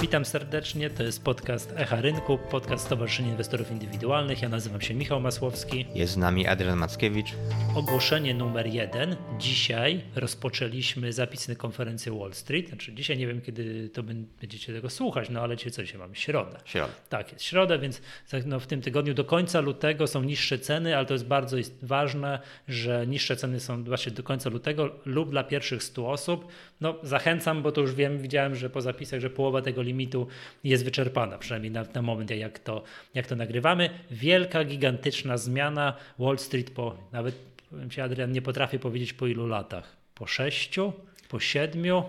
Witam serdecznie, to jest podcast Echa Rynku, podcast Stowarzyszenia Inwestorów Indywidualnych. Ja nazywam się Michał Masłowski. Jest z nami Adrian Mackiewicz. Ogłoszenie numer jeden. Dzisiaj rozpoczęliśmy zapisy na konferencję Wall Street. Znaczy dzisiaj nie wiem, kiedy to będziecie tego słuchać, no ale dzisiaj co dzisiaj mamy? Środę. Środę. Tak, jest środa, więc no, w tym tygodniu do końca lutego są niższe ceny, ale to jest bardzo ważne, że niższe ceny są właśnie do końca lutego lub dla pierwszych 100 osób. No zachęcam, bo to już wiem, widziałem, że po zapisach, że połowa tego limitu jest wyczerpana, przynajmniej na, na moment, jak to, jak to nagrywamy. Wielka, gigantyczna zmiana. Wall Street po, nawet powiem Ci, Adrian, nie potrafię powiedzieć po ilu latach. Po sześciu? Po siedmiu?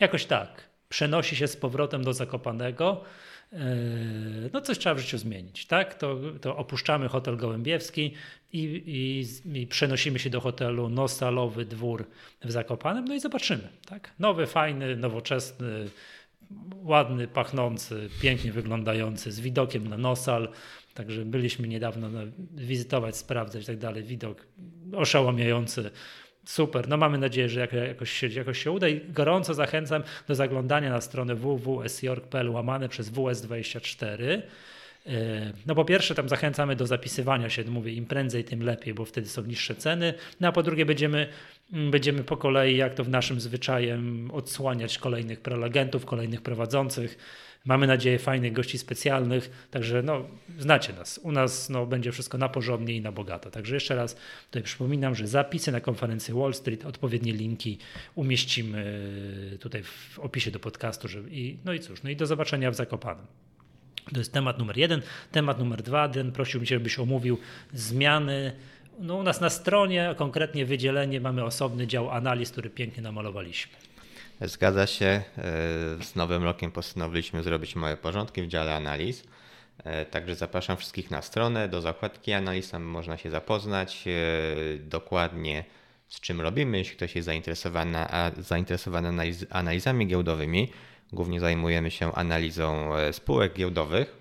Jakoś tak. Przenosi się z powrotem do Zakopanego. Yy, no coś trzeba w życiu zmienić, tak? To, to opuszczamy hotel Gołębiewski i, i, i, przenosimy się do hotelu Nostalowy Dwór w Zakopanem, no i zobaczymy, tak? Nowy, fajny, nowoczesny, ładny, pachnący, pięknie wyglądający, z widokiem na Nosal. Także byliśmy niedawno no, wizytować, sprawdzać i tak dalej. Widok oszałamiający. Super. No mamy nadzieję, że jakoś się, jakoś się uda i gorąco zachęcam do zaglądania na stronę www.sjork.pl łamane przez WS24 E, no po pierwsze tam zachęcamy do zapisywania się, mówię im prędzej tym lepiej, bo wtedy są niższe ceny, no a po drugie będziemy, mm, będziemy po kolei, jak to w naszym zwyczajem, odsłaniać kolejnych prelegentów, kolejnych prowadzących. Mamy nadzieję fajnych gości specjalnych, także no, znacie nas. U nas no, będzie wszystko na porządnie i na bogato. Także jeszcze raz tutaj przypominam, że zapisy na konferencję Wall Street, odpowiednie linki umieścimy tutaj w opisie do podcastu. Żeby, i, no i cóż, no i do zobaczenia w Zakopanem. To jest temat numer jeden. Temat numer dwa, Den prosił mnie, żebyś omówił zmiany. No, u nas na stronie, konkretnie wydzielenie, mamy osobny dział analiz, który pięknie namalowaliśmy. Zgadza się. E, z nowym rokiem postanowiliśmy zrobić małe porządki w dziale analiz. E, także zapraszam wszystkich na stronę do zakładki analiz, tam można się zapoznać e, dokładnie z czym robimy. Jeśli ktoś jest zainteresowany, zainteresowany analizami giełdowymi, Głównie zajmujemy się analizą e, spółek giełdowych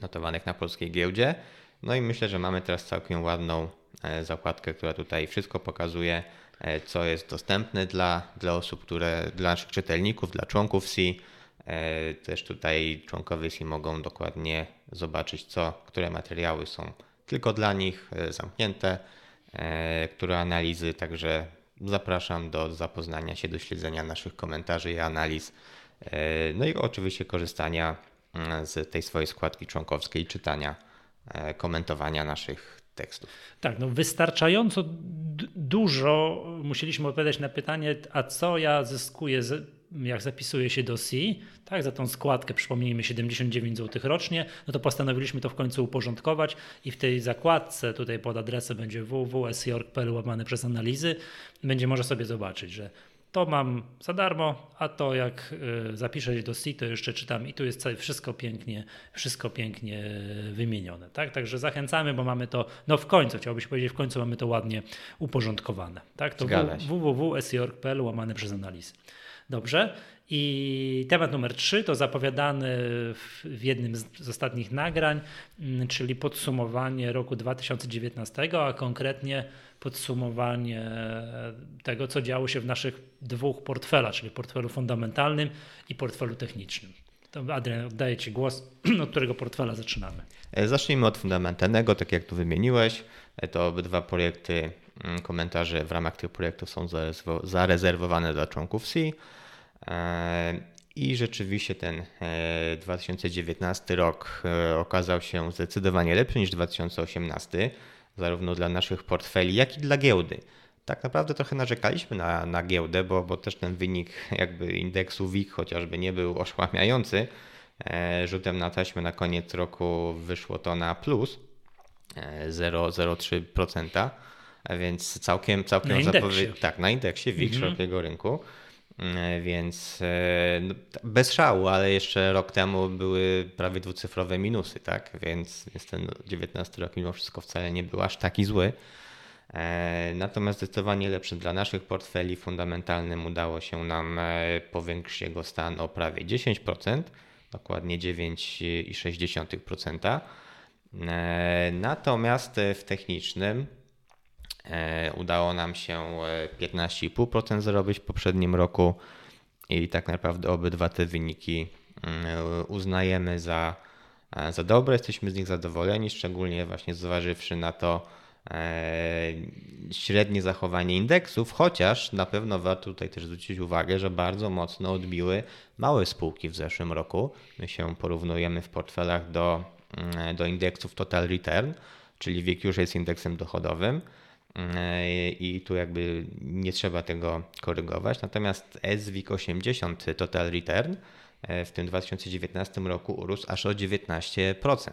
notowanych na polskiej giełdzie. No i myślę, że mamy teraz całkiem ładną e, zakładkę, która tutaj wszystko pokazuje, e, co jest dostępne dla, dla osób, które, dla naszych czytelników, dla członków C. Też tutaj członkowie C mogą dokładnie zobaczyć, co, które materiały są tylko dla nich zamknięte, które analizy. Także zapraszam do zapoznania się, do śledzenia naszych komentarzy i analiz no i oczywiście korzystania mm, z tej swojej składki członkowskiej, czytania, e, komentowania naszych tekstów. Tak, no wystarczająco dużo musieliśmy odpowiadać na pytanie, a co ja zyskuję, jak zapisuję się do C, tak, za tą składkę, przypomnijmy, 79 zł rocznie, no to postanowiliśmy to w końcu uporządkować i w tej zakładce tutaj pod adresem będzie www.sjork.pl łamane przez analizy, będzie można sobie zobaczyć, że to mam za darmo, a to jak y, zapiszę się do C, to jeszcze czytam i tu jest wszystko pięknie, wszystko pięknie wymienione. Tak? Także zachęcamy, bo mamy to, no w końcu, chciałbyś powiedzieć, w końcu mamy to ładnie uporządkowane. Tak? To www.sjork.pl łamane przez analizy. Dobrze. I temat numer trzy to zapowiadany w jednym z ostatnich nagrań, mm, czyli podsumowanie roku 2019, a konkretnie podsumowanie tego, co działo się w naszych dwóch portfelach, czyli portfelu fundamentalnym i portfelu technicznym. To Adrian, oddaję Ci głos, od którego portfela zaczynamy. E, zacznijmy od fundamentalnego, tak jak tu wymieniłeś. E, to obydwa projekty, mm, komentarze w ramach tych projektów są zarezerwowane dla członków C. E, I rzeczywiście ten 2019 rok okazał się zdecydowanie lepszy niż 2018 zarówno dla naszych portfeli, jak i dla giełdy. Tak naprawdę trochę narzekaliśmy na, na giełdę, bo, bo też ten wynik jakby indeksu WIG chociażby nie był oszłamiający. E, rzutem na taśmę na koniec roku wyszło to na plus 0,03%, e, więc całkiem, całkiem zapowiedź. Tak, na indeksie WIG mhm. szerokiego rynku. E, więc e, no, bez szału, ale jeszcze rok temu były prawie dwucyfrowe minusy, tak? Więc, więc ten 19 rok mimo wszystko wcale nie był aż taki zły. E, natomiast zdecydowanie lepszy dla naszych portfeli fundamentalnym udało się nam powiększyć jego stan o prawie 10%, dokładnie 9,6%. Natomiast w technicznym udało nam się 15,5% e, zarobić w poprzednim roku i tak naprawdę obydwa te wyniki uznajemy za, za dobre, jesteśmy z nich zadowoleni, szczególnie właśnie zważywszy na to, E, średnie zachowanie indeksów, chociaż na pewno warto tutaj też zwrócić uwagę, że bardzo mocno odbiły małe spółki w zeszłym roku. My się porównujemy w portfelach do, mm, do indeksów Total Return, czyli WIG już jest indeksem dochodowym e, i tu jakby nie trzeba tego korygować. Natomiast SWIG 80 Total Return e, w tym 2019 roku urósł aż o 19%.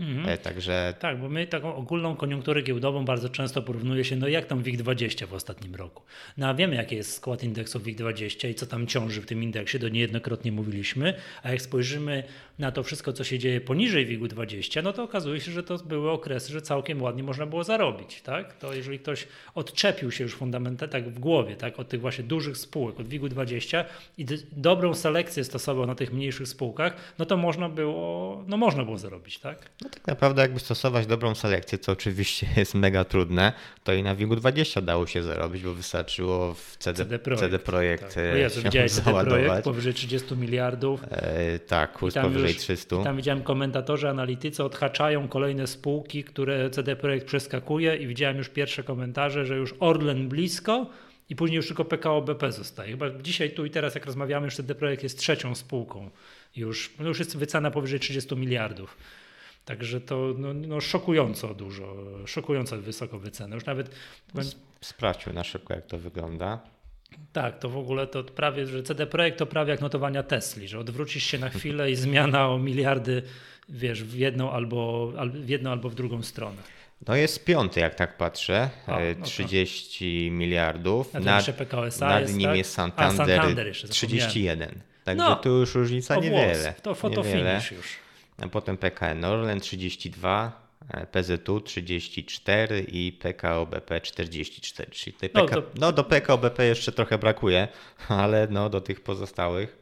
Mhm. E, także... Tak, bo my taką ogólną koniunkturę giełdową bardzo często porównuje się, no jak tam WIG20 w ostatnim roku. No a wiemy, jaki jest skład indeksu WIG20 i co tam ciąży w tym indeksie, to niejednokrotnie mówiliśmy, a jak spojrzymy na to wszystko, co się dzieje poniżej WIG20, no to okazuje się, że to były okresy, że całkiem ładnie można było zarobić, tak? To jeżeli ktoś odczepił się już fundamentalnie tak w głowie, tak, od tych właśnie dużych spółek, od WIG20 i dobrą selekcję stosował na tych mniejszych spółkach, no to można było, no można było zarobić, tak? No tak naprawdę jakby stosować dobrą selekcję, co oczywiście jest mega trudne, to i na WIG20 dało się zarobić, bo wystarczyło w CD, CD Projekt, CD Projekt tak. E, Jezu, widziałeś CD Projekt powyżej 30 miliardów. E, tak, kurs powyżej już, 300. I tam widziałem komentatorzy, analitycy odhaczają kolejne spółki, które CD Projekt przeskakuje i widziałem już pierwsze komentarze, że już Orlen blisko, i później już tylko PKO BP zostaje. Chyba dzisiaj, tu i teraz, jak rozmawiamy, już CD Projekt jest trzecią spółką. Już, no już jest wycena powyżej 30 miliardów. Także to no, no szokująco dużo, szokująco wysoko wycena. Już nawet. Sprawdźmy na szybko, jak to wygląda. Tak, to w ogóle to prawie, że CD Projekt to prawie jak notowania Tesli, że odwrócisz się na chwilę i zmiana o miliardy, wiesz, w jedną albo, w jedną albo w drugą stronę. No jest piąty, jak tak patrzę. A, no 30 to. miliardów. Nad, nad, nad jest, nim tak? jest Santander, A, Santander jeszcze, 31. Także no, tu już różnica niewiele. To fotofinish już a potem PKN Orlen 32, PZU 34 i PKO BP 44. Czyli PK... no, to... no, do PKO BP jeszcze trochę brakuje, ale no do tych pozostałych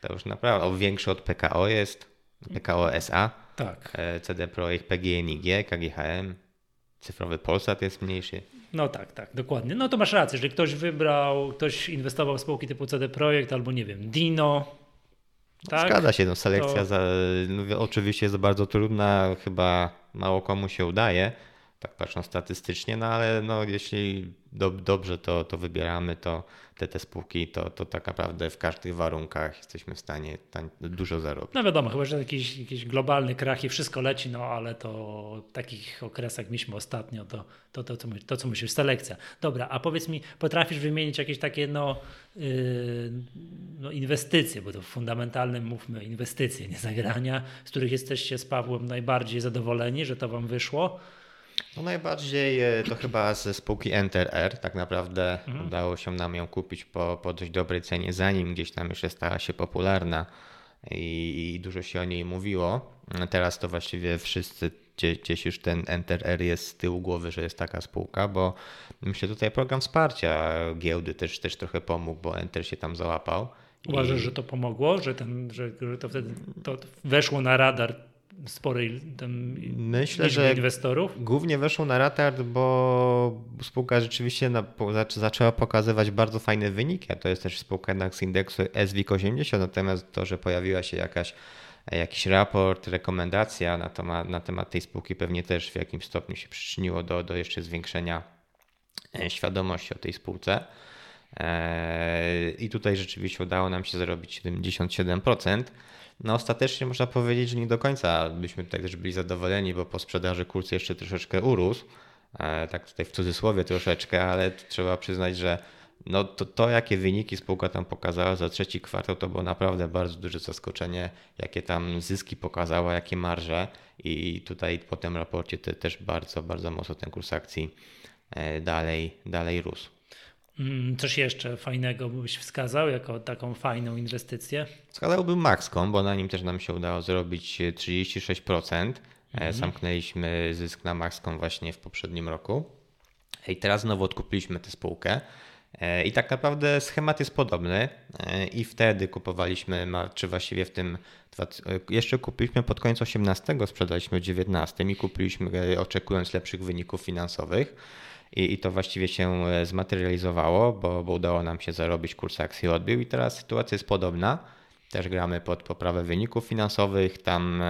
to już naprawdę o większy od PKO jest. PKO SA, tak. E, CD Projekt, PGNiG, KGHM, cyfrowy Polsat jest mniejszy. No tak, tak, dokładnie. No to masz rację, jeżeli ktoś wybrał, ktoś inwestował w spółki typu CD Projekt albo nie wiem, Dino, tak? Zgadza się, no, selekcja to... za, no, oczywiście jest bardzo trudna, chyba mało komu się udaje, tak patrząc statystycznie, no ale no, jeśli do, dobrze to, to wybieramy, to te, te spółki, to, to tak naprawdę w każdych warunkach jesteśmy w stanie dużo zarobić. No wiadomo, chyba, że jakiś, jakiś globalny krach i wszystko leci, no ale to w takich okresach mieliśmy ostatnio, to, to, to, to, to co musisz, selekcja. Dobra, a powiedz mi, potrafisz wymienić jakieś takie no, yy, no inwestycje, bo to fundamentalnym mówmy inwestycje, nie zagrania, z których jesteście z Pawłem najbardziej zadowoleni, że to wam wyszło? No najbardziej e, to chyba ze spółki EnterR. Tak naprawdę mhm. udało się nam ją kupić po, po dość dobrej cenie, zanim gdzieś tam jeszcze stała się popularna i, i dużo się o niej mówiło. Teraz to właściwie wszyscy gdzieś już ten EnterR jest z tyłu głowy, że jest taka spółka, bo myślę tutaj program wsparcia giełdy też, też trochę pomógł, bo Enter się tam załapał. Uważasz, I... że to pomogło, że, ten, że, że to wtedy to weszło na radar sporej tam Myślę, że inwestorów? Głównie weszło na radar, bo spółka rzeczywiście na, zaczęła pokazywać bardzo fajne wyniki, a to jest też spółka jednak z indeksu SWIG 80, natomiast to, że pojawiła się jakaś jakiś raport, rekomendacja na temat, na temat tej spółki pewnie też w jakimś stopniu się przyczyniło do, do jeszcze zwiększenia e, świadomości o tej spółce. E, I tutaj rzeczywiście udało nam się zarobić 77%. No ostatecznie można powiedzieć, że nie do końca byśmy tutaj też byli zadowoleni, bo po sprzedaży kurs jeszcze troszeczkę urósł. E, tak tutaj w cudzysłowie troszeczkę, ale trzeba przyznać, że no to, to, jakie wyniki spółka tam pokazała za trzeci kwartał, to było naprawdę bardzo duże zaskoczenie, jakie tam zyski pokazała, jakie marże i tutaj po tym raporcie te, też bardzo, bardzo mocno ten kurs akcji e, dalej, dalej rósł. Mm, coś jeszcze fajnego byś wskazał jako taką fajną inwestycję? Wskazałbym Maxcom, bo na nim też nam się udało zrobić 36%. E, mhm. Zamknęliśmy zysk na Maxcom właśnie w poprzednim roku. I teraz znowu odkupiliśmy tę spółkę. E, I tak naprawdę schemat jest podobny. E, I wtedy kupowaliśmy, czy właściwie w tym, jeszcze kupiliśmy pod koniec 18, sprzedaliśmy w 19 i kupiliśmy oczekując lepszych wyników finansowych. I, i to właściwie się zmaterializowało, bo, bo udało nam się zarobić, kurs akcji odbił i teraz sytuacja jest podobna. Też gramy pod poprawę wyników finansowych, tam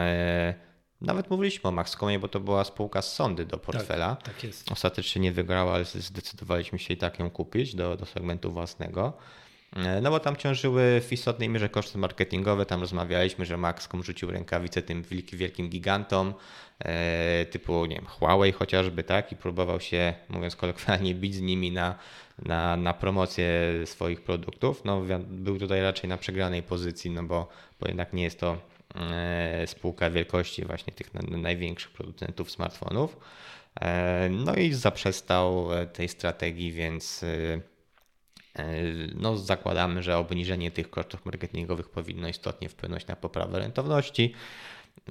nawet mówiliśmy o Maxcomie, bo to była spółka z sądy do portfela. Tak, tak jest. Ostatecznie nie wygrała, ale zdecydowaliśmy się i tak ją kupić do, do segmentu własnego. E, no bo tam ciążyły w istotnej mierze koszty marketingowe. Tam rozmawialiśmy, że Maxcom rzucił rękawice tym wielkim, gigantom e, typu nie wiem, Huawei chociażby, tak? I próbował się, mówiąc kolokwialnie, bić z nimi na, na, na promocję swoich produktów. No był tutaj raczej na przegranej pozycji, no bo, bo jednak nie jest to E, spółka wielkości właśnie tych największych producentów smartfonów. No i zaprzestał tej strategii, więc no, zakładamy, że obniżenie tych kosztów marketingowych powinno istotnie wpłynąć na poprawę rentowności.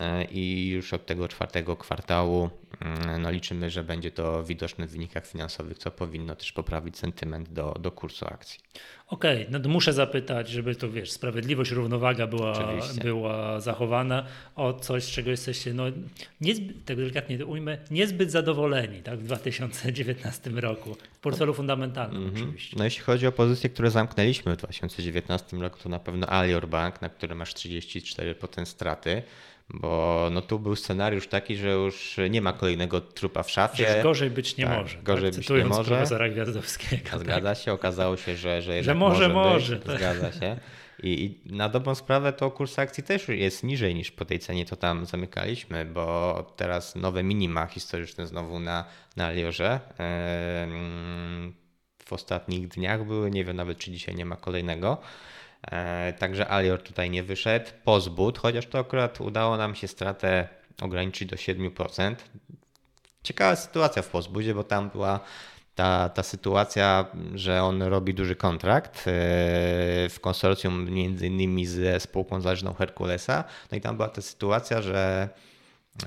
E, i już od tego czwartego kwartału mm, no liczymy, że będzie to widoczne w wynikach finansowych, co powinno też poprawić sentyment do, do kursu akcji. Okej, okay, no muszę zapytać, żeby to wiesz, sprawiedliwość, równowaga była, była zachowana o coś, z czego jesteście, no niezbyt, tak delikatnie to ujmę, niezbyt zadowoleni tak, w 2019 roku w portfelu fundamentalnym mm -hmm. oczywiście. No jeśli chodzi o pozycje, które zamknęliśmy w 2019 roku, to na pewno Alior Bank, na którym masz 34% straty bo no tu był scenariusz taki, że już nie ma kolejnego trupa w szafie. Przecież gorzej być nie tak, może. Gorzej tak? być nie może. profesora Gwiazdowskiego. Tak. Zgadza się, okazało się, że, że, że może, może. może być. Zgadza się. I, I, na dobrą sprawę to kurs akcji też jest niżej niż po tej cenie, to tam zamykaliśmy, bo teraz nowe minima historyczne znowu na, na Liorze. W ostatnich dniach były, nie wiem nawet czy dzisiaj nie ma kolejnego. E, także Alior tutaj nie wyszedł. Pozbud, chociaż to akurat udało nam się stratę ograniczyć do 7%. Ciekawa sytuacja w Pozbudzie, bo tam była ta, ta sytuacja, że on robi duży kontrakt e, w konsorcjum między innymi ze spółką zależną Herkulesa. No i tam była ta sytuacja, że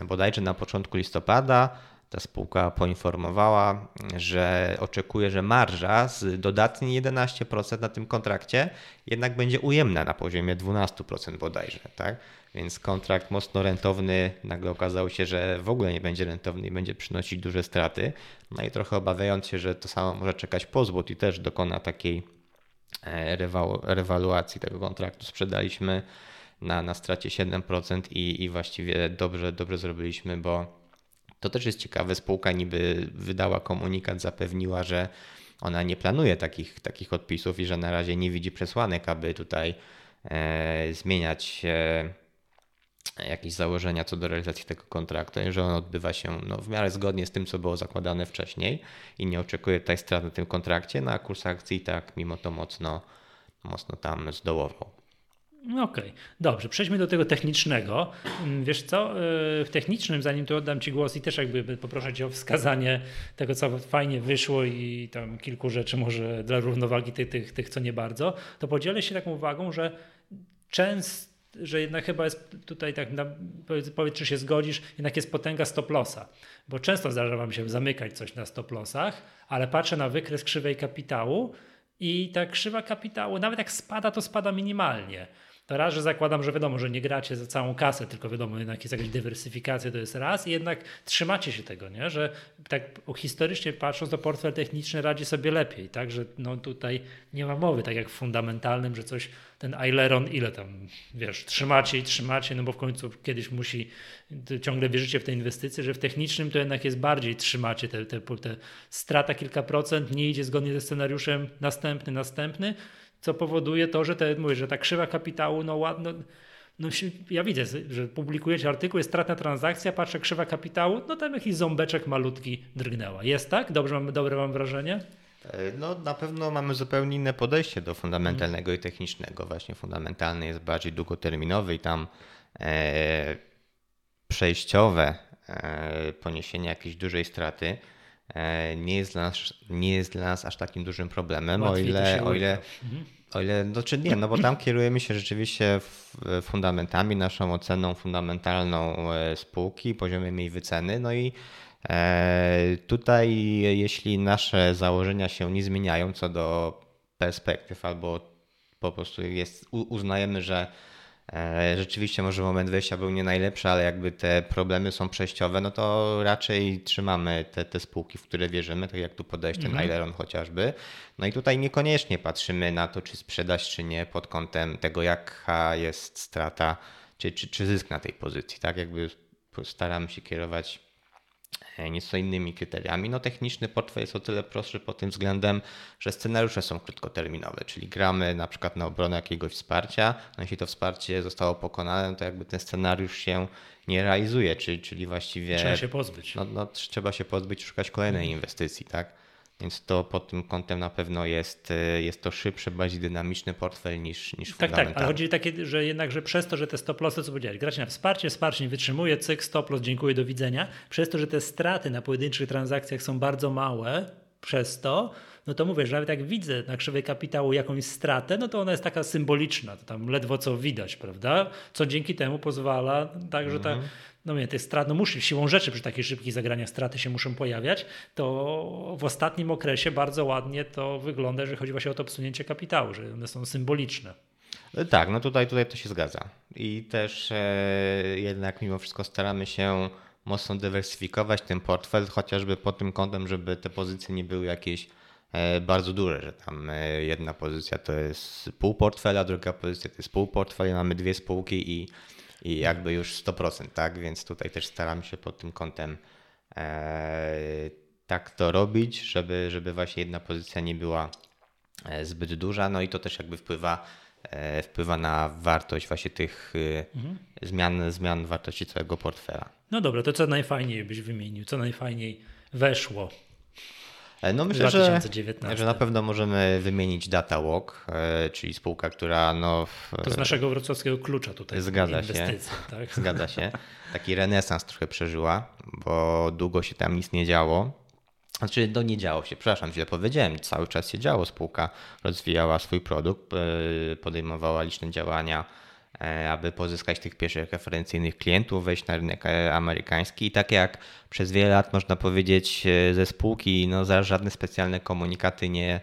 bodajże na początku listopada ta spółka poinformowała, że oczekuje, że marża z dodatnie 11% na tym kontrakcie jednak będzie ujemna na poziomie 12% bodajże. Tak? Więc kontrakt mocno rentowny nagle okazało się, że w ogóle nie będzie rentowny i będzie przynosić duże straty. No i trochę obawiając się, że to samo może czekać pozwód i też dokona takiej e, rewaluacji tego kontraktu, sprzedaliśmy na, na stracie 7% i, i właściwie dobrze, dobrze zrobiliśmy, bo to też jest ciekawe. Spółka niby wydała komunikat, zapewniła, że ona nie planuje takich, takich odpisów i że na razie nie widzi przesłanek, aby tutaj e, zmieniać e, jakieś założenia co do realizacji tego kontraktu, i że on odbywa się no, w miarę zgodnie z tym, co było zakładane wcześniej i nie oczekuje tutaj strat na tym kontrakcie, no a kurs akcji tak mimo to mocno, mocno tam zdołował. Okej, okay. dobrze. Przejdźmy do tego technicznego. Mm, wiesz co, y, w technicznym, zanim tu oddam Ci głos i też jakby poproszę Cię o wskazanie tego, co fajnie wyszło i tam kilku rzeczy może dla równowagi tych, tych, tych co nie bardzo, to podzielę się taką uwagą, że często że jednak chyba jest tutaj tak, powiedz, czy się zgodzisz, jednak jest potęga stop lossa, bo często zdarza Wam się zamykać coś na stop lossach, ale patrzę na wykres krzywej kapitału i ta krzywa kapitału, nawet jak spada, to spada minimalnie. To raz, że zakładam, że wiadomo, że nie gracie za całą kasę, tylko wiadomo, jednak jest jakaś dywersyfikacja, to jest raz. I jednak trzymacie się tego, nie? że tak historycznie patrząc, to portfel techniczny radzi sobie lepiej, tak, że no tutaj nie ma mowy, tak jak w fundamentalnym, że coś, ten Aileron, ile tam, wiesz, trzymacie i trzymacie, no bo w końcu kiedyś musi, ciągle wierzycie w te inwestycje, że w technicznym to jednak jest bardziej trzymacie te, te, te strata kilka procent, nie idzie zgodnie ze scenariuszem następny, następny, co powoduje to, że, te, mówię, że ta krzywa kapitału, no ładno, no, ja widzę, że publikujecie artykuł, jest stratna transakcja, patrzę, krzywa kapitału, no tam jakiś ząbeczek malutki drgnęła. Jest tak? Dobrze mam, dobre mam wrażenie? E, no na pewno mamy zupełnie inne podejście do fundamentalnego hmm. i technicznego. Właśnie fundamentalny jest bardziej długoterminowy i tam e, przejściowe e, poniesienie jakiejś dużej straty nie jest dla nas, nie jest dla nas aż takim dużym problemem, o ile, o ile, mhm. o ile, no czy nie, no bo tam kierujemy się rzeczywiście fundamentami, naszą oceną fundamentalną e, spółki, poziomem jej wyceny, no i e, tutaj jeśli nasze założenia się nie zmieniają co do perspektyw albo po prostu jest, uznajemy, że E, rzeczywiście może moment wejścia był nie najlepszy, ale jakby te problemy są przejściowe, no to raczej trzymamy te, te spółki, w które wierzymy, tak jak tu podałeś ten mhm. Aileron chociażby. No i tutaj niekoniecznie patrzymy na to, czy sprzedać, czy nie pod kątem tego, jaka jest strata, czy, czy, czy zysk na tej pozycji. Tak jakby staramy się kierować E, nieco innymi kryteriami. No techniczny portfel jest o tyle prostszy pod tym względem, że scenariusze są krótkoterminowe, czyli gramy na przykład na obronę jakiegoś wsparcia, no jeśli to wsparcie zostało pokonane, no to jakby ten scenariusz się nie realizuje, czyli, czyli właściwie... Trzeba się pozbyć. No, no, trzeba się pozbyć, szukać kolejnej inwestycji, tak? Więc to pod tym kątem na pewno jest, e, jest to szybszy, bardziej dynamiczny portfel niż, niż Tak, tak, ale chodzi takie, że jednak, że przez to, że te stop lossy, co powiedziałeś, grać na wsparcie, wsparcie nie wytrzymuje, cyk, stop loss, dziękuję, do widzenia. Przez to, że te straty na pojedynczych transakcjach są bardzo małe, przez to, no to mówię, że nawet jak widzę na krzywej kapitału jakąś stratę, no to ona jest taka symboliczna, to tam ledwo co widać, prawda? Co dzięki temu pozwala, tak, że ta, mhm no nie, tych strat, no musi, siłą rzeczy przy takich szybkich zagraniach straty się muszą pojawiać, to w ostatnim okresie bardzo ładnie to wygląda, jeżeli chodzi właśnie o to obsunięcie kapitału, że one są symboliczne. E, tak, no tutaj, tutaj to się zgadza. I też e, jednak mimo wszystko staramy się mocno dywersyfikować ten portfel, chociażby pod tym kątem, żeby te pozycje nie były jakieś e, bardzo duże, że tam e, jedna pozycja to jest pół portfela, druga pozycja to jest pół portfela, mamy dwie spółki i i jakby już 100%, tak? Więc tutaj też staram się pod tym kątem e, tak to robić, żeby, żeby właśnie jedna pozycja nie była e, zbyt duża, no i to też jakby wpływa, e, wpływa na wartość właśnie tych e, mhm. zmian, zmian wartości całego portfela. No dobra, to co najfajniej byś wymienił, co najfajniej weszło no myślę, że, że na pewno możemy wymienić DataWalk, e, czyli spółka, która no... To z naszego wrocławskiego klucza tutaj. Zgadza się. Tak? Zgadza się. Taki renesans trochę przeżyła, bo długo się tam nic nie działo. Znaczy, no nie działo się, przepraszam, źle powiedziałem, cały czas się działo. Spółka rozwijała swój produkt, e, podejmowała liczne działania E, aby pozyskać tych pierwszych referencyjnych klientów, wejść na rynek e, amerykański. I tak jak przez wiele lat można powiedzieć e, ze spółki, no za żadne specjalne komunikaty nie,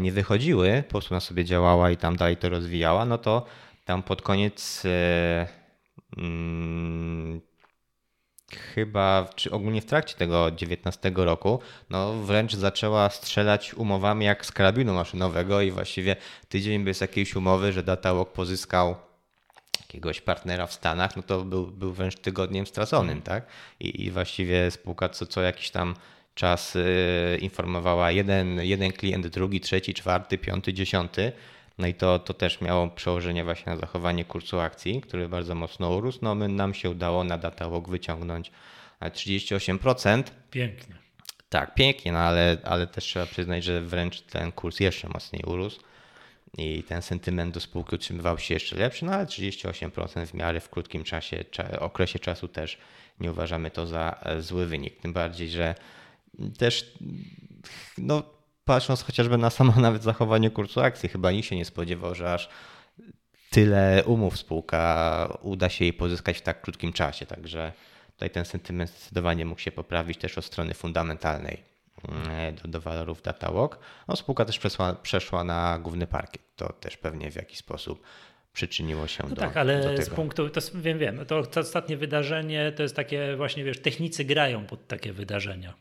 nie wychodziły, po prostu ona sobie działała i tam dalej to rozwijała, no to tam pod koniec hmm, chyba, czy ogólnie w trakcie tego 19 roku, no wręcz zaczęła strzelać umowami jak z karabinu maszynowego i właściwie tydzień bez jakiejś umowy, że Datawalk pozyskał jakiegoś partnera w Stanach, no to był, był wręcz tygodniem straconym, tak? I, i właściwie spółka co, co jakiś tam czas y, informowała jeden, jeden klient, drugi, trzeci, czwarty, piąty, dziesiąty. No i to, to też miało przełożenie właśnie na zachowanie kursu akcji, który bardzo mocno urósł. No my, nam się udało na Datawalk wyciągnąć 38%. Pięknie. Tak, pięknie, no ale, ale też trzeba przyznać, że wręcz ten kurs jeszcze mocniej urósł i ten sentyment do spółki utrzymywał się jeszcze lepszy, no ale 38% w miarę w krótkim czasie, okresie czasu też nie uważamy to za e, zły wynik. Tym bardziej, że też no, patrząc chociażby na samo nawet zachowanie kursu akcji, chyba nikt się nie spodziewał, że aż tyle umów spółka uda się jej pozyskać w tak krótkim czasie. Także tutaj ten sentyment zdecydowanie mógł się poprawić też od strony fundamentalnej. E, do, do walorów DataWalk. No, spółka też przeszła, przeszła na główny parkiet. To też pewnie w jakiś sposób przyczyniło się no do Tak, ale do tego. z punktu, to wiem, wiem, to ostatnie wydarzenie to jest takie właśnie, wiesz, technicy grają pod takie wydarzenia.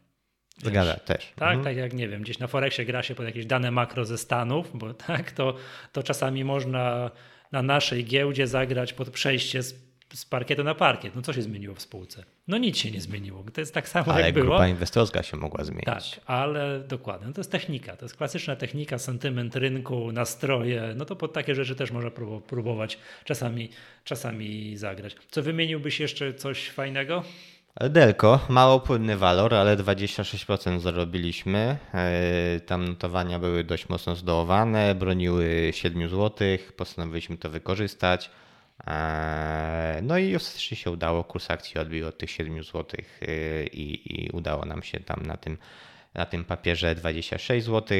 Zgadza, też. Tak, mhm. tak jak nie wiem, gdzieś na Forexie gra się pod jakieś dane makro ze Stanów, bo tak, to, to czasami można na naszej giełdzie zagrać pod przejście z z parkietu na parkiet. No co się zmieniło w spółce? No nic się nie zmieniło. To jest tak samo ale jak było. Ale grupa inwestorska się mogła zmienić. Tak, ale dokładnie. No to jest technika. To jest klasyczna technika, sentyment rynku, nastroje. No to pod takie rzeczy też można próbować czasami, czasami zagrać. Co wymieniłbyś jeszcze coś fajnego? Delco, mało płynny walor, ale 26% zarobiliśmy. E, tam notowania były dość mocno zdołowane, broniły 7 zł, postanowiliśmy to wykorzystać. Eee, no i ostatecznie się udało, kurs akcji odbił od tych 7 zł yy, i, i udało nam się tam na tym, na tym papierze 26 zł,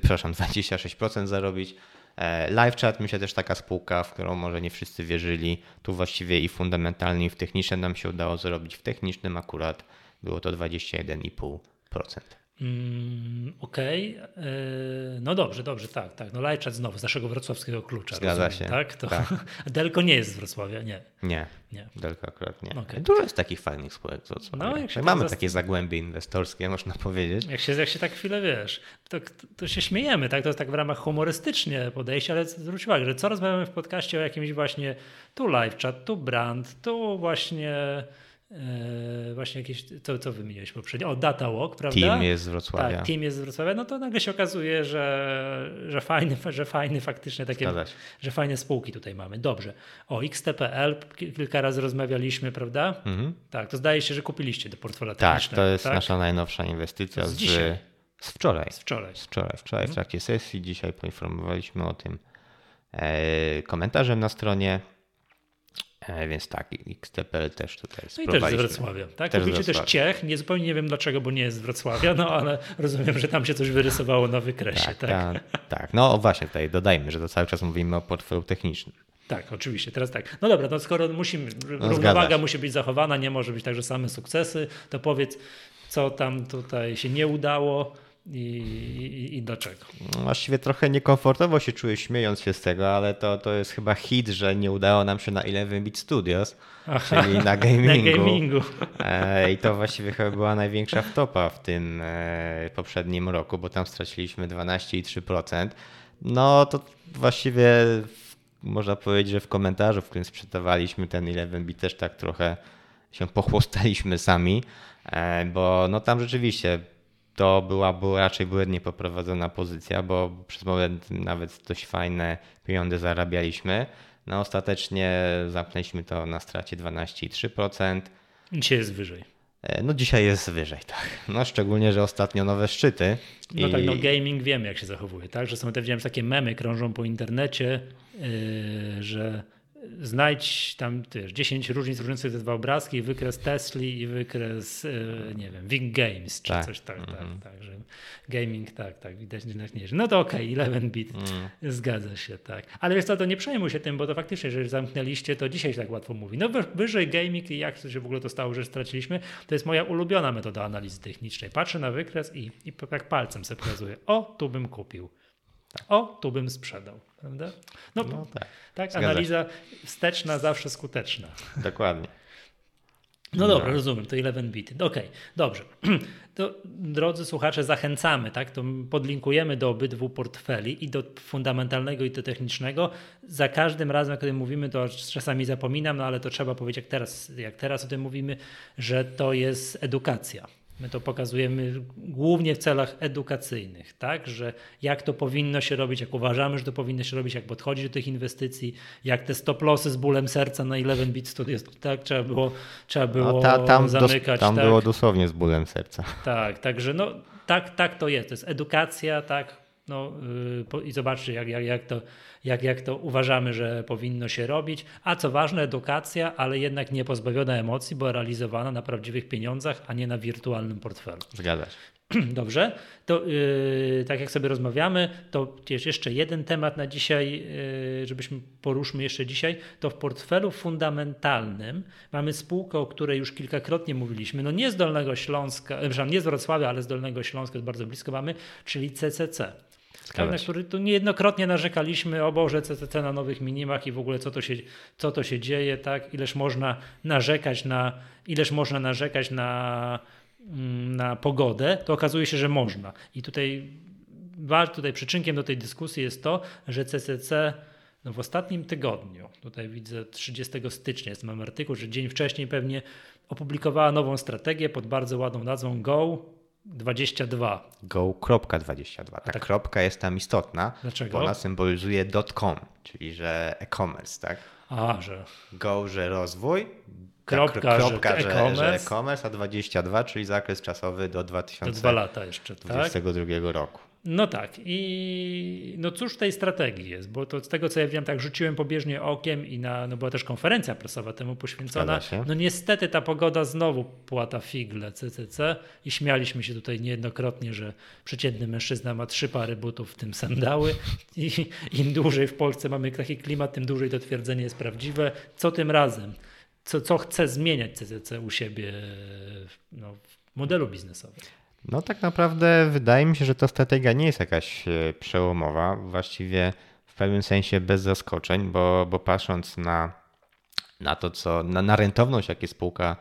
przepraszam, 26% zarobić. Eee, LiveChat myślę też taka spółka, w którą może nie wszyscy wierzyli. Tu właściwie i fundamentalnie i w technicznym nam się udało zarobić. W technicznym akurat było to 21,5%. Mm, Okej, okay. no dobrze, dobrze, tak, tak. No Lajczat znowu z naszego wrocławskiego klucza. Zgadza rozumiem, się. Tak? To... tak. Delko nie jest z Wrocławia, nie. Nie, nie. Delko akurat nie. Okay. Dużo jest takich fajnych spółek z Wrocławia. No, jak się Mamy takie zagłębie inwestorskie, można powiedzieć. Jak się, jak się tak chwilę wiesz, to, to się śmiejemy, tak? To jest tak w ramach humorystycznie podejście, ale zwróć uwagę, że co rozmawiamy w podcaście o jakimś właśnie tu live chat, tu brand, tu właśnie Yy, właśnie jakieś, co, co wymieniłeś poprzednio? O, Data Walk, prawda? Team jest z Wrocławia. Tak, team jest z Wrocławia, no to nagle się okazuje, że, że fajny, że fajny faktycznie takie, że fajne spółki tutaj mamy. Dobrze. O, XTPL kilka razy rozmawialiśmy, prawda? Mhm. Tak, to zdaje się, że kupiliście do portfolio Tak, to jest tak? nasza najnowsza inwestycja z, z, z wczoraj. Z wczoraj. Z wczoraj, wczoraj mhm. w trakcie sesji. Dzisiaj poinformowaliśmy o tym e, komentarzem na stronie. E, więc tak, XTPL też tutaj No i też z Wrocławia. Tak? Też Kupicie też Ciech, nie zupełnie nie wiem dlaczego, bo nie jest z Wrocławia, no ale rozumiem, że tam się coś wyrysowało na wykresie. Tak, tak? Ta, tak. no właśnie tutaj dodajmy, że to cały czas mówimy o portfelu technicznym. Tak, oczywiście, teraz tak. No dobra, no skoro musimy, no, równowaga musi być zachowana, nie może być tak, że same sukcesy, to powiedz, co tam tutaj się nie udało, i, i, i dlaczego? No, właściwie trochę niekomfortowo się czuję śmiejąc się z tego, ale to, to jest chyba hit, że nie udało nam się na 11-bit Studios, Aha, czyli na gamingu. na gamingu. E, I to właściwie chyba była największa wtopa w tym e, poprzednim roku, bo tam straciliśmy 12,3%. No to właściwie można powiedzieć, że w komentarzu, w którym sprzedawaliśmy ten 11-bit też tak trochę się pochłostaliśmy sami, e, bo no tam rzeczywiście to była, była raczej błędnie poprowadzona pozycja, bo przez moment nawet dość fajne pieniądze zarabialiśmy. No ostatecznie zamknęliśmy to na stracie 12,3%. Dzisiaj jest wyżej. E, no dzisiaj jest wyżej, tak. No szczególnie, że ostatnio nowe szczyty. No i... tak, no gaming wiemy jak się zachowuje, tak? Że są te, widziałem, takie memy krążą po internecie, yy, że znajdź tam też 10 różnic różniących te dwa obrazki, wykres Tesli i wykres, e, nie wiem, Wing Games czy tak. coś tak, mm -hmm. tak, mhm. tak, że gaming, tak, tak, widać nie. No to okej, okay, 11 bit, mm. zgadza się, tak. Ale wiesz co, to nie przejmuj się tym, bo to faktycznie, że zamknęliście, to dzisiaj się tak łatwo mówi. No wyżej gaming i jak się w ogóle to stało, że straciliśmy, to jest moja ulubiona metoda analizy technicznej. Patrzę na wykres i, i tak palcem sobie pokazuję, o, tu bym kupił. O, tu bym sprzedał, prawda? No, no tak. tak analiza wsteczna zawsze skuteczna. Dokładnie. No dobra, no. rozumiem, to 11 bit. Okej, okay, dobrze. To, drodzy słuchacze, zachęcamy, tak? To podlinkujemy do obydwu portfeli i do fundamentalnego i do technicznego. Za każdym razem, kiedy mówimy, to czasami zapominam, no ale to trzeba powiedzieć, jak teraz, jak teraz o tym mówimy, że to jest edukacja. My to pokazujemy głównie w celach edukacyjnych, tak? że jak to powinno się robić, jak uważamy, że to powinno się robić, jak podchodzić do tych inwestycji, jak te stop lossy z bólem serca na 11 bit studios, tak? trzeba było, trzeba było no, ta, tam zamykać. Dos, tam tak? było dosłownie z bólem serca. Tak, także no, tak, tak to jest. To jest edukacja, tak? No, yy, I zobaczcie, jak, jak, jak to jak, jak to uważamy, że powinno się robić. A co ważne, edukacja, ale jednak nie pozbawiona emocji, bo realizowana na prawdziwych pieniądzach, a nie na wirtualnym portfelu. Zgadza. Dobrze, to yy, tak jak sobie rozmawiamy, to jeszcze jeden temat na dzisiaj, yy, żebyśmy poruszmy jeszcze dzisiaj, to w portfelu fundamentalnym mamy spółkę, o której już kilkakrotnie mówiliśmy, no nie z Dolnego Śląska, przepraszam, nie z Wrocławia, ale z Dolnego Śląska, jest bardzo blisko mamy, czyli CCC na który tu niejednokrotnie narzekaliśmy, o Boże, CCC na nowych minimach i w ogóle co to się, co to się dzieje, tak? Ileż można narzekać na, ileż można narzekać na, na pogodę, to okazuje się, że można. I tutaj, tutaj przyczynkiem do tej dyskusji jest to, że CCC no w ostatnim tygodniu, tutaj widzę 30 stycznia, jest mam artykuł, że dzień wcześniej pewnie opublikowała nową strategię pod bardzo ładną nazwą Go 22. Go.22. Ta tak. kropka jest tam istotna, Dlaczego? bo ona symbolizuje .com, czyli że e-commerce, tak? A, że... Go, że rozwój, kropka, kropka że, e-commerce, e a 22, czyli zakres czasowy do 2022 lata jeszcze, tak? roku. No tak. I no cóż w tej strategii jest, bo to z tego co ja wiem, tak rzuciłem pobieżnie okiem i na, no była też konferencja prasowa temu poświęcona. No niestety ta pogoda znowu płata figle CCC i śmialiśmy się tutaj niejednokrotnie, że przeciętny mężczyzna ma trzy pary butów, w tym sandały i im dłużej w Polsce mamy taki klimat, tym dłużej to twierdzenie jest prawdziwe. Co tym razem? Co, co chce zmieniać CCC u siebie no, w modelu biznesowym? No tak naprawdę wydaje mi się, że ta strategia nie jest jakaś e, przełomowa, właściwie w pewnym sensie bez zaskoczeń, bo, bo patrząc na, na to, co na, na rentowność, jakie spółka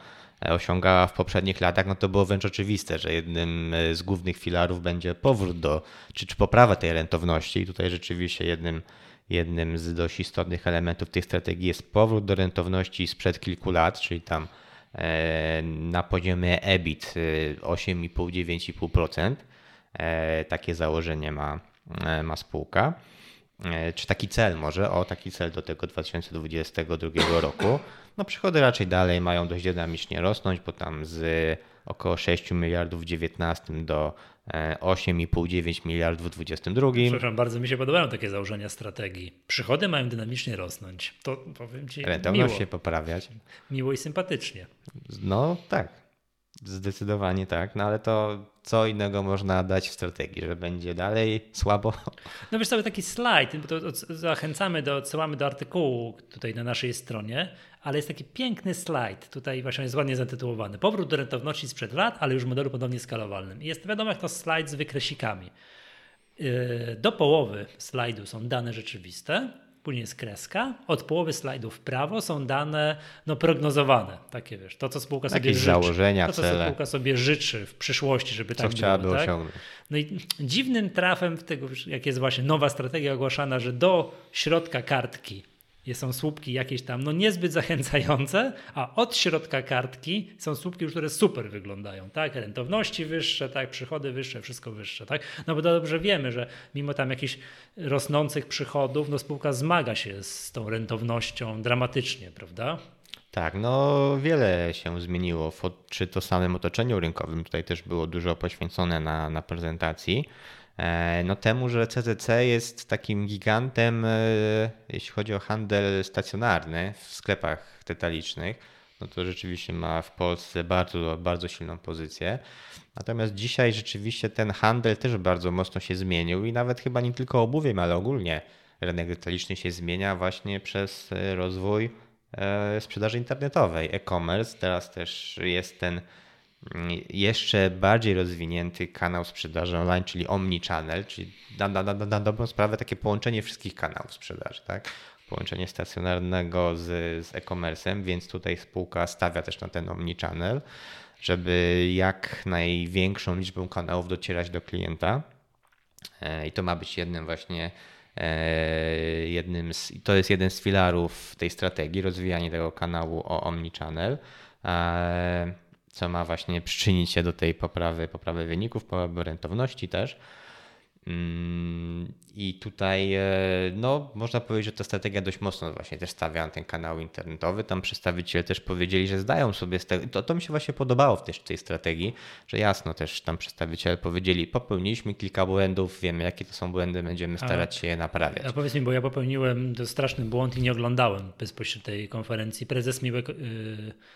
e, osiągała w poprzednich latach, no to było wręcz oczywiste, że jednym e, z głównych filarów będzie powrót do, czy, czy poprawa tej rentowności. I tutaj rzeczywiście jednym, jednym z dość istotnych elementów tej strategii jest powrót do rentowności sprzed kilku lat, czyli tam na poziomie EBIT 8,5-9,5%. E, takie założenie ma, e, ma spółka. E, czy taki cel może? O, taki cel do tego 2022 roku. No przychody raczej dalej mają dość dynamicznie rosnąć, bo tam z około 6 miliardów w 19 do 8,5-9 miliardów w 22. Przepraszam, bardzo mi się podobają takie założenia strategii. Przychody mają dynamicznie rosnąć. To powiem Ci Rentowność miło. się poprawiać. Miło i sympatycznie. No tak, zdecydowanie tak, no ale to co innego można dać w strategii, że będzie dalej słabo? No wiesz sobie taki slajd, bo to zachęcamy, do, odsyłamy do artykułu tutaj na naszej stronie, ale jest taki piękny slajd, tutaj właśnie jest ładnie zatytułowany. Powrót do rentowności sprzed lat, ale już w modelu podobnie skalowalnym. Jest wiadomo jak to slajd z wykresikami. Yy, do połowy slajdu są dane rzeczywiste, później jest kreska, od połowy slajdu w prawo są dane no, prognozowane, takie wiesz, to co spółka sobie Jakieś życzy. założenia, to co cele. spółka sobie życzy w przyszłości, żeby Co tak chciałaby było. Tak? osiągnąć. No i dziwnym trafem w tego, jak jest właśnie nowa strategia ogłaszana, że do środka kartki są słupki jakieś tam no niezbyt zachęcające, a od środka kartki są słupki, które super wyglądają, tak? Rentowności wyższe, tak? Przychody wyższe, wszystko wyższe, tak? No bo dobrze wiemy, że mimo tam jakichś rosnących przychodów, no spółka zmaga się z tą rentownością dramatycznie, prawda? Tak, no wiele się zmieniło, czy to samym otoczeniu rynkowym, tutaj też było dużo poświęcone na, na prezentacji, no temu, że CCC jest takim gigantem, e, jeśli chodzi o handel stacjonarny w sklepach detalicznych, no to rzeczywiście ma w Polsce bardzo, bardzo silną pozycję. Natomiast dzisiaj rzeczywiście ten handel też bardzo mocno się zmienił i nawet chyba nie tylko obuwiem, ale ogólnie rynek detaliczny się zmienia właśnie przez e, rozwój sprzedaży internetowej, e-commerce. Teraz też jest ten jeszcze bardziej rozwinięty kanał sprzedaży online, czyli omnichannel, czyli na, na, na, na dobrą sprawę takie połączenie wszystkich kanałów sprzedaży, tak? Połączenie stacjonarnego z, z e-commerce'em, więc tutaj spółka stawia też na ten omnichannel, żeby jak największą liczbą kanałów docierać do klienta. E, I to ma być jednym właśnie e, jednym z, to jest jeden z filarów tej strategii, rozwijanie tego kanału o omnichannel. Co ma właśnie przyczynić się do tej poprawy, poprawy wyników, poprawy rentowności też. Mm, I tutaj, e, no, można powiedzieć, że ta strategia dość mocno właśnie też stawia na ten kanał internetowy. Tam przedstawiciele też powiedzieli, że zdają sobie z tego. To, to mi się właśnie podobało w tej, tej strategii, że jasno też tam przedstawiciele powiedzieli, popełniliśmy kilka błędów, wiemy jakie to są błędy, będziemy starać się je naprawiać. A powiedz mi, bo ja popełniłem to straszny błąd i nie oglądałem bezpośrednio tej konferencji. Prezes Miłek, yy,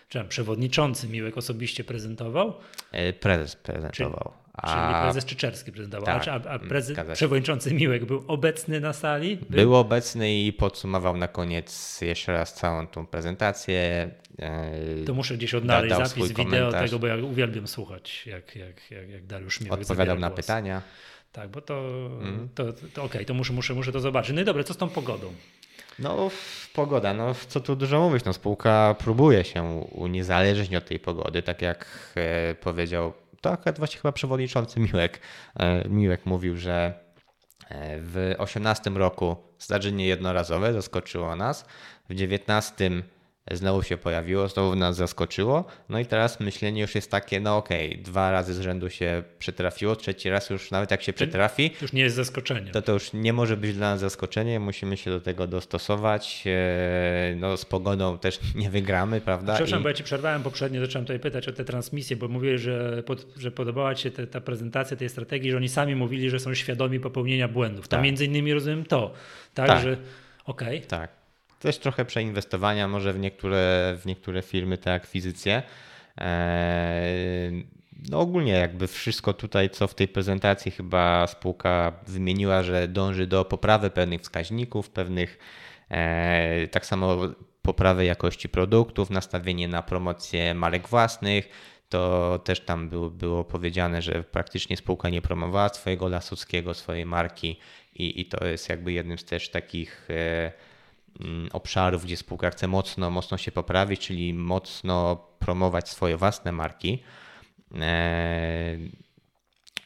czy przewodniczący Miłek osobiście prezentował? E, prezes prezentował. Czyli prezes Czyczerski prezentował. Tak, a, a prezes, przewodniczący Miłek był obecny na sali? Był? był obecny i podsumował na koniec jeszcze raz całą tą prezentację. E, to muszę gdzieś odnaleźć zapis wideo tego, bo ja uwielbiam słuchać, jak, jak, jak, jak Dariusz Miłek Odpowiadał na pytania. Tak, bo to, mm. to, to, to okej, okay, to muszę, muszę, muszę to zobaczyć. No i dobra, co z tą pogodą? No, pogoda, no co tu dużo mówić, no spółka próbuje się uniezależnić od tej pogody, tak jak e, powiedział to akurat właśnie chyba przewodniczący Miłek, e, Miłek mówił, że e, w 18 roku zdarzenie jednorazowe zaskoczyło nas, w 19 znowu się pojawiło, znowu nas zaskoczyło. No i teraz myślenie już jest takie, no okej, okay, dwa razy z rzędu się przetrafiło, trzeci raz już nawet jak się przetrafi. Już nie jest zaskoczenie. To to już nie może być dla nas zaskoczenie, musimy się do tego dostosować. E, no z pogodą też nie wygramy, prawda? Przepraszam, I... bo ja ci przerwałem poprzednio, zacząłem tutaj pytać o te transmisje, bo mówię, że, pod, że podobała ci się te, ta prezentacja tej strategii, że oni sami mówili, że są świadomi popełnienia błędów. Tam tak. między innymi rozumiem to, tak, tak. że okej. Okay. Tak też trochę przeinwestowania może w niektóre, w niektóre firmy, te akwizycje. Eee, no ogólnie jakby wszystko tutaj, co w tej prezentacji chyba spółka wymieniła, że dąży do poprawy pewnych wskaźników, pewnych e, tak samo poprawy jakości produktów, nastawienie na promocję marek własnych, to też tam było, było powiedziane, że praktycznie spółka nie promowała swojego Lasockiego, swojej marki i, i to jest jakby jednym z też takich e, obszarów, gdzie spółka chce mocno, mocno się poprawić, czyli mocno promować swoje własne marki. E,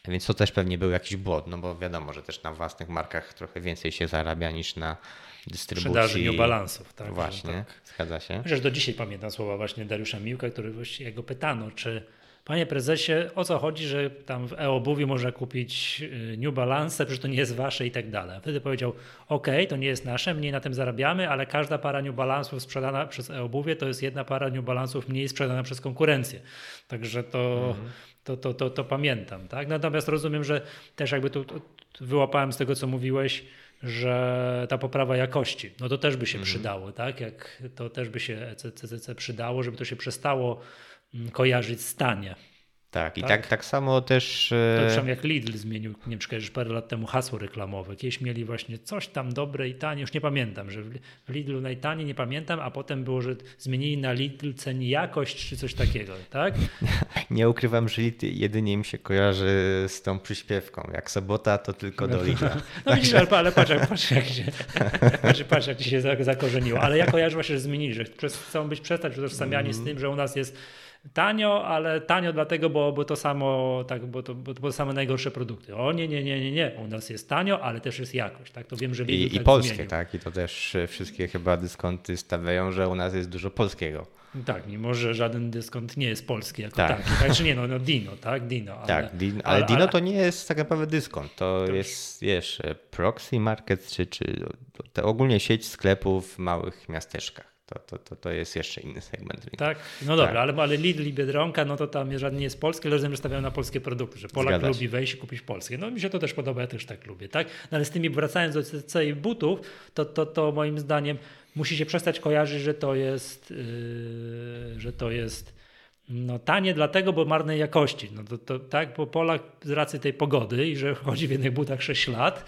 więc to też pewnie był jakiś błąd, no bo wiadomo, że też na własnych markach trochę więcej się zarabia niż na dystrybucji. Sprzedaży niobalansów, tak. Właśnie, tak. zgadza się. Chociaż do dzisiaj pamiętam słowa właśnie Dariusza Miłka, który właśnie jego pytano, czy Panie prezesie, o co chodzi, że tam w e-obuwiu można kupić y, New Balance, przecież to nie jest wasze i tak dalej. Wtedy powiedział, ok, to nie jest nasze, mniej na tym zarabiamy, ale każda para New Balance'ów sprzedana przez e-obuwie to jest jedna para New Balance'ów mniej sprzedana przez konkurencję. Także to, mhm. to, to, to, to, pamiętam. Tak? Natomiast rozumiem, że też jakby tu wyłapałem z tego, co mówiłeś, że ta poprawa jakości, no to też by się mhm. przydało, tak? Jak to też by się CCC przydało, żeby to się przestało kojarzyć z tanie. Tak, i tak, tak, tak samo też. To przynajmniej jak Lidl zmienił, nie wiem, parę lat temu hasło reklamowe. Kiedyś mieli właśnie coś tam dobre i tanie, już nie pamiętam, że w Lidlu najtaniej, nie pamiętam, a potem było, że zmienili na Lidl ceni jakość czy coś takiego, tak? Nie ukrywam, że Lidl jedynie mi się kojarzy z tą przyśpiewką. Jak sobota, to tylko do Lidla. No, no widzisz, ale, ale patrz, patrz, jak się, patrz, patrz, jak się zakorzeniło. Ale ja kojarzę właśnie, że zmienili, że chcą być przestać utożsamiani mm. z tym, że u nas jest tanio, ale tanio dlatego, bo, bo to samo, tak, bo to, bo to same najgorsze produkty. O nie, nie, nie, nie, nie. U nas jest tanio, ale też jest jakość. Tak? To wiem, że I, i tak polskie, zmienił. tak. I to też wszystkie chyba dyskonty stawiają, że u nas jest dużo polskiego. Tak, mimo że żaden dyskont nie jest polski jako tak. taki. Tak, czy nie, no, no Dino, tak? Dino. Ale, tak, din, ale, ale, Dino to nie jest tak naprawdę dyskont. To, to jest, wiesz, proxy market, czy, czy ogólnie sieć sklepów w małych miasteczkach to, to, to, to jest jeszcze inny segment rynku. Tak, no dobra, tak. ale, ale Lidl i Biedronka, no to tam żadnie nie jest polskie, ale rozumiem, że stawiają na polskie produkty, że Polak Zgadza lubi się. wejść i kupić polskie. No mi się to też podoba, ja też tak lubię, tak? No, ale z tymi, wracając do całej butów, to, to, to moim zdaniem musi się przestać kojarzyć, że to jest, yy, że to jest no, tanie dlatego, bo marnej jakości. No to, to, tak, bo Polak z racji tej pogody i że chodzi w jednych butach 6 lat,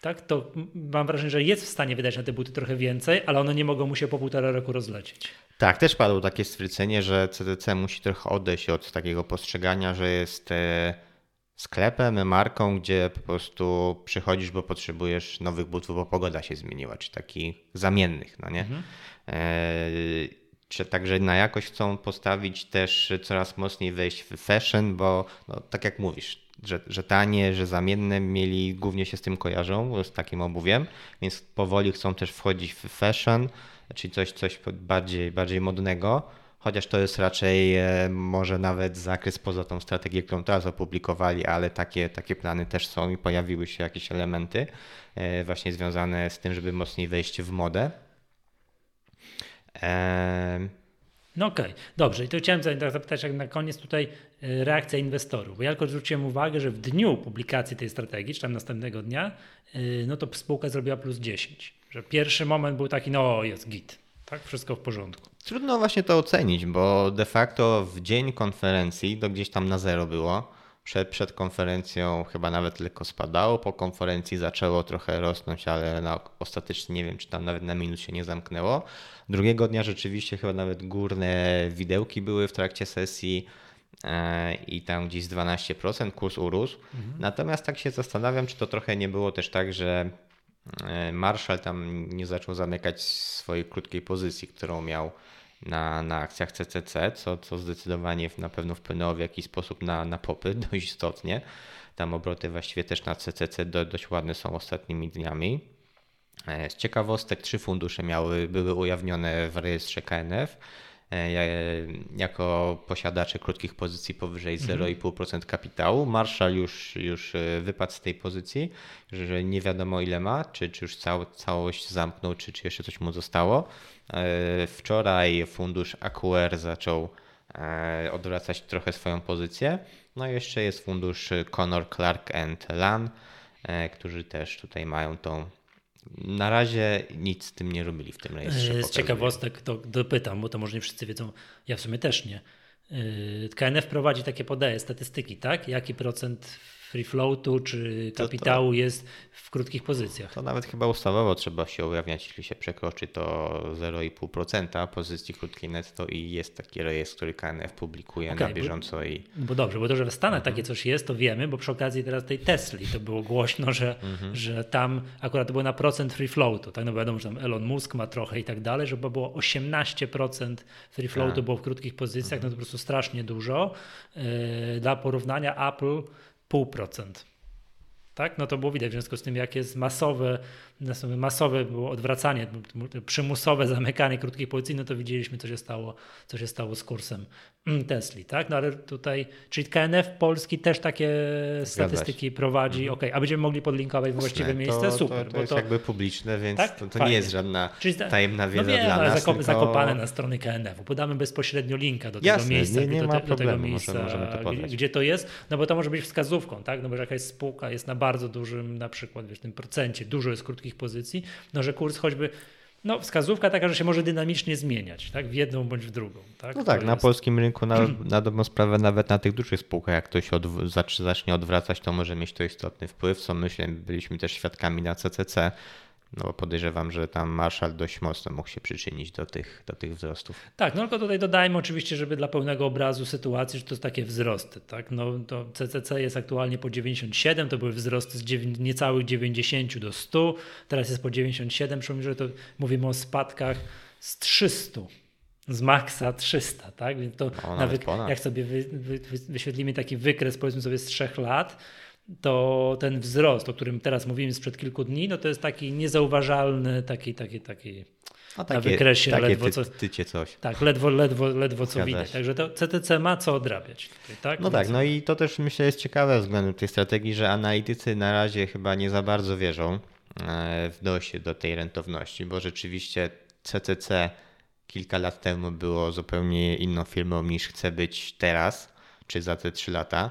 tak, to mam wrażenie, że jest w stanie wydać na te buty trochę więcej, ale one nie mogą mu się po półtora roku rozlecieć. Tak, też padło takie stwierdzenie, że CDC musi trochę odejść od takiego postrzegania, że jest e, sklepem, marką, gdzie po prostu przychodzisz, bo potrzebujesz nowych butów, bo pogoda się zmieniła, czy takich zamiennych, no nie? Mhm. E, czy także na jakość chcą postawić też coraz mocniej wejść w fashion, bo no, tak jak mówisz, że, że tanie, że zamienne mieli, głównie się z tym kojarzą, z takim obuwiem, więc powoli chcą też wchodzić w fashion, czyli coś, coś bardziej, bardziej modnego, chociaż to jest raczej e, może nawet zakres poza tą strategię, którą teraz opublikowali, ale takie, takie plany też są i pojawiły się jakieś elementy e, właśnie związane z tym, żeby mocniej wejść w modę. No okej, okay. dobrze. I to chciałem zapytać jak na koniec tutaj e, reakcja inwestorów, bo ja tylko zwróciłem uwagę, że w dniu publikacji tej strategii, czy tam następnego dnia, e, no to spółka zrobiła plus 10. Że pierwszy moment był taki, no jest git, tak, wszystko w porządku. Trudno właśnie to ocenić, bo de facto w dzień konferencji to gdzieś tam na zero było. Przed, przed konferencją chyba nawet lekko spadało, po konferencji zaczęło trochę rosnąć, ale no, ostatecznie nie wiem, czy tam nawet na minut się nie zamknęło. Drugiego dnia rzeczywiście chyba nawet górne widełki były w trakcie sesji e, i tam gdzieś z 12% kurs urósł. Mhm. Natomiast tak się zastanawiam, czy to trochę nie było też tak, że e, Marshall tam nie zaczął zamykać swojej krótkiej pozycji, którą miał na, na akcjach CCC, co, co zdecydowanie na pewno wpłynęło w jakiś sposób na, na popyt dość istotnie. Tam obroty właściwie też na CCC do, dość ładne są ostatnimi dniami. E, z ciekawostek trzy fundusze miały, były ujawnione w rejestrze KNF e, jako posiadacze krótkich pozycji powyżej 0,5% mhm. kapitału. Marshall już, już e, wypadł z tej pozycji, że nie wiadomo ile ma, czy, czy już cał, całość zamknął, czy, czy jeszcze coś mu zostało. Wczoraj fundusz AQR zaczął odwracać trochę swoją pozycję. No i jeszcze jest fundusz Conor Clark and Lan, którzy też tutaj mają tą na razie nic z tym nie robili w tym rejestrze. Z ciekawostek to dopytam, bo to może nie wszyscy wiedzą, ja w sumie też nie. KNF prowadzi takie, podaje statystyki, tak? Jaki procent free floatu czy kapitału to, to, jest w krótkich pozycjach. To nawet chyba ustawowo trzeba się ujawniać, jeśli się przekroczy to 0,5% pozycji krótkiej netto i jest taki rejestr, który KNF publikuje okay, na bieżąco. Bo, i... bo dobrze, bo to, że w Stanach mhm. takie coś jest, to wiemy, bo przy okazji teraz tej Tesli to było głośno, że, mhm. że tam akurat to było na procent free floatu, tak? No wiadomo, że tam Elon Musk ma trochę i tak dalej, żeby było 18% free floatu tak. było w krótkich pozycjach, mhm. no to po prostu strasznie dużo. Yy, dla porównania Apple 0,5%. Tak? No to było widać w związku z tym, jak jest masowe masowe było odwracanie, przymusowe zamykanie krótkich pozycji, no to widzieliśmy, co się stało, co się stało z kursem mm, Tesli, tak? No ale tutaj, czyli KNF Polski też takie statystyki prowadzi, mhm. ok, a będziemy mogli podlinkować w właściwe miejsce, to, super. To, to jest to... jakby publiczne, więc tak? to, to nie jest żadna czyli, tajemna wiedza no dla nas. Zakop, tylko... Zakopane na strony KNF-u, podamy bezpośrednio linka do tego Jasne, miejsca, nie, nie do, ma te, do tego miejsca, możemy, możemy gdzie to jest, no bo to może być wskazówką, tak? No bo jakaś spółka jest na bardzo dużym, na przykład, wiesz, tym procencie, dużo jest krótkich pozycji, no, że kurs choćby no, wskazówka taka, że się może dynamicznie zmieniać, tak? W jedną bądź w drugą. Tak? No tak, na polskim rynku na, na dobrą sprawę nawet na tych dużych spółkach, jak ktoś od, zacznie odwracać, to może mieć to istotny wpływ, co myślę, byliśmy też świadkami na CCC, no bo podejrzewam, że tam Marshall dość mocno mógł się przyczynić do tych, do tych wzrostów. Tak, no tylko tutaj dodajmy oczywiście, żeby dla pełnego obrazu sytuacji, że to są takie wzrosty. Tak? No, to CCC jest aktualnie po 97, to były wzrosty z niecałych 90 do 100, teraz jest po 97, przypomnę, że to mówimy o spadkach z 300 z maksa 300, tak? Więc to no, nawet, nawet jak sobie wy, wy, wyświetlimy taki wykres, powiedzmy sobie z trzech lat, to ten wzrost, o którym teraz mówimy sprzed kilku dni, no to jest taki niezauważalny, taki, taki, taki takie, na wykresie takie ledwo ty, co. Tycie coś. Tak, ledwo, ledwo, ledwo co widać. Także to CTC ma co odrabiać. Tutaj, tak? No tak, no i to też myślę jest ciekawe względem tej strategii, że analitycy na razie chyba nie za bardzo wierzą e, w dojście do tej rentowności, bo rzeczywiście CCC kilka lat temu było zupełnie inną firmą niż chce być teraz, czy za te trzy lata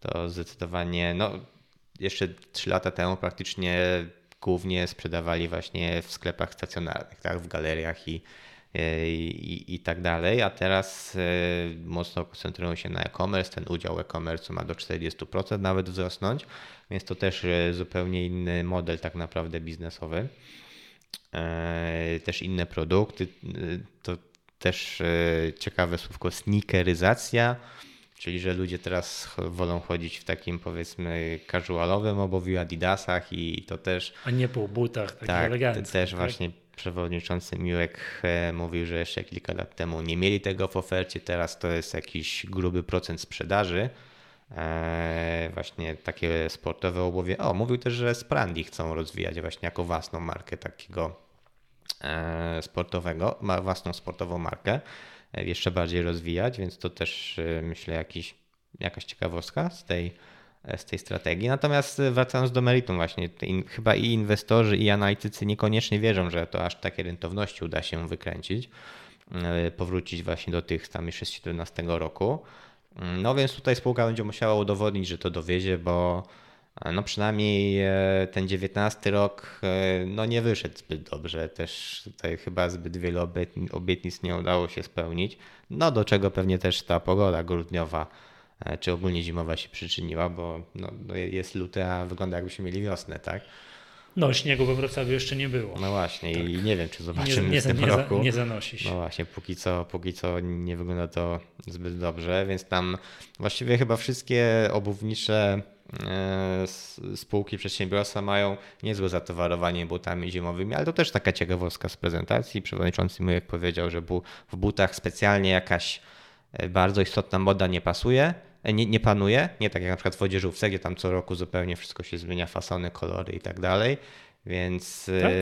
to zdecydowanie, no jeszcze 3 lata temu praktycznie głównie sprzedawali właśnie w sklepach stacjonarnych, tak, w galeriach i, i, i tak dalej, a teraz e, mocno koncentrują się na e-commerce, ten udział e-commerce ma do 40% nawet wzrosnąć, więc to też e, zupełnie inny model tak naprawdę biznesowy. E, też inne produkty, to też ciekawe słówko sneakeryzacja, Czyli, że ludzie teraz wolą chodzić w takim powiedzmy casualowym obuwiu Adidasach i to też... A nie po butach takich tak, eleganckich. też tak? właśnie przewodniczący Miłek e, mówił, że jeszcze kilka lat temu nie mieli tego w ofercie, teraz to jest jakiś gruby procent sprzedaży. Eee, właśnie takie sportowe obuwie. O, mówił też, że Sprandi chcą rozwijać właśnie jako własną markę takiego e, sportowego, ma własną sportową markę. E, jeszcze bardziej rozwijać, więc to też e, myślę jakiś, jakaś ciekawostka z tej, e, z tej strategii. Natomiast wracając do meritum właśnie, chyba i inwestorzy i analitycy niekoniecznie wierzą, że to aż takie rentowności uda się wykręcić, powrócić właśnie do tych tam jeszcze z 2017 roku. No więc tutaj spółka będzie musiała udowodnić, że to dowiezie, bo no przynajmniej e, ten 19 rok e, no nie wyszedł zbyt dobrze. Też tutaj chyba zbyt wielu obietnic nie udało się spełnić. No do czego pewnie też ta pogoda grudniowa e, czy ogólnie zimowa się przyczyniła, bo no, no jest luty, a wygląda jakbyśmy mieli wiosnę, tak? No, śniegu we Wrocławiu jeszcze nie było. No właśnie tak. i nie wiem, czy zobaczymy nie, nie, w tym nie roku. Za, nie zanosi się. No właśnie, póki co, póki co nie wygląda to zbyt dobrze, więc tam właściwie chyba wszystkie obuwnicze E, spółki, przedsiębiorstwa mają niezłe zatowarowanie butami zimowymi, ale to też taka ciekawostka z prezentacji. Przewodniczący Myjek powiedział, że w butach specjalnie jakaś e, bardzo istotna moda nie pasuje, e, nie, nie panuje, nie tak jak na przykład w odzieżówce, gdzie tam co roku zupełnie wszystko się zmienia, fasony, kolory i tak dalej, więc tak?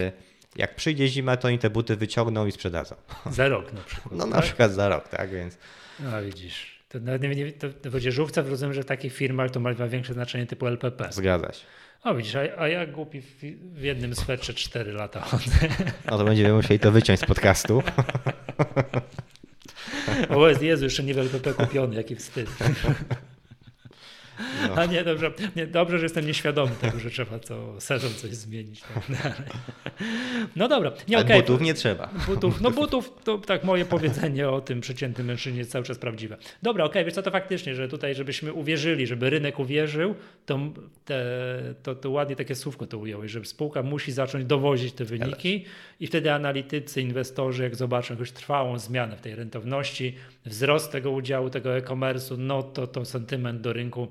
jak przyjdzie zima, to oni te buty wyciągną i sprzedadzą. Za rok na przykład. No na tak? przykład za rok, tak, więc... No widzisz. To nawet nie, nie, to w odzieżówce rozumiem, że w takich firmach to ma większe znaczenie typu LPP. Zgadza się. O widzisz, a, a ja głupi w, w jednym swetrze 4 lata chodzę. No to będziemy musieli to wyciąć z podcastu. O Jezu, jeszcze nie w LPP kupiony, jaki wstyd. No. A nie, dobrze, nie, dobrze, że jestem nieświadomy tego, że trzeba to sezon coś zmienić. Tak no dobra. Nie, okay. butów nie trzeba. Butów, no butów, to tak moje powiedzenie o tym przeciętnym mężczyźnie jest cały czas prawdziwe. Dobra, okej, okay, wiesz co, to faktycznie, że tutaj, żebyśmy uwierzyli, żeby rynek uwierzył, to, te, to, to ładnie takie słówko to ująłeś, że spółka musi zacząć dowozić te wyniki i wtedy analitycy, inwestorzy, jak zobaczą jakąś trwałą zmianę w tej rentowności, wzrost tego udziału, tego e-commerce'u, no to to sentyment do rynku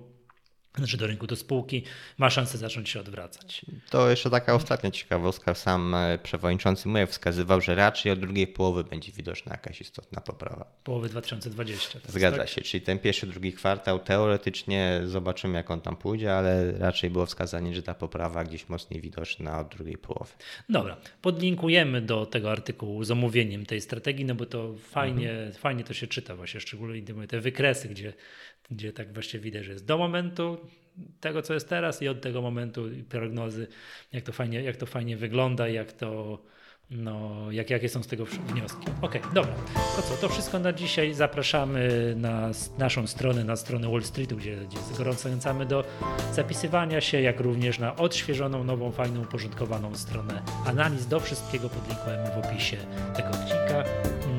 znaczy do rynku, do spółki, ma szansę zacząć się odwracać. To jeszcze taka ostatnia ciekawostka. Sam e, przewodniczący Mujew wskazywał, że raczej od drugiej połowy będzie widoczna jakaś istotna poprawa. Połowy 2020. Zgadza tak? się, czyli ten pierwszy, drugi kwartał teoretycznie zobaczymy jak on tam pójdzie, ale raczej było wskazanie, że ta poprawa gdzieś mocniej widoczna od drugiej połowy. Dobra, podlinkujemy do tego artykułu z omówieniem tej strategii, no bo to fajnie, mhm. fajnie to się czyta właśnie, szczególnie te wykresy, gdzie gdzie tak właśnie widać, że jest do momentu tego, co jest teraz i od tego momentu prognozy, jak to fajnie, jak to fajnie wygląda, jak to, no, jak, jakie są z tego wnioski. Ok, dobra. To co, to wszystko na dzisiaj. Zapraszamy na naszą stronę, na stronę Wall Streetu, gdzie, gdzie gorąco zachęcamy do zapisywania się, jak również na odświeżoną, nową, fajną, uporządkowaną stronę analiz. Do wszystkiego podlinkujemy w opisie tego odcinka.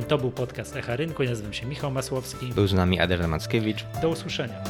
To był podcast Echa Rynku. Ja nazywam się Michał Masłowski. Był z nami Adrian Mackiewicz. Do usłyszenia.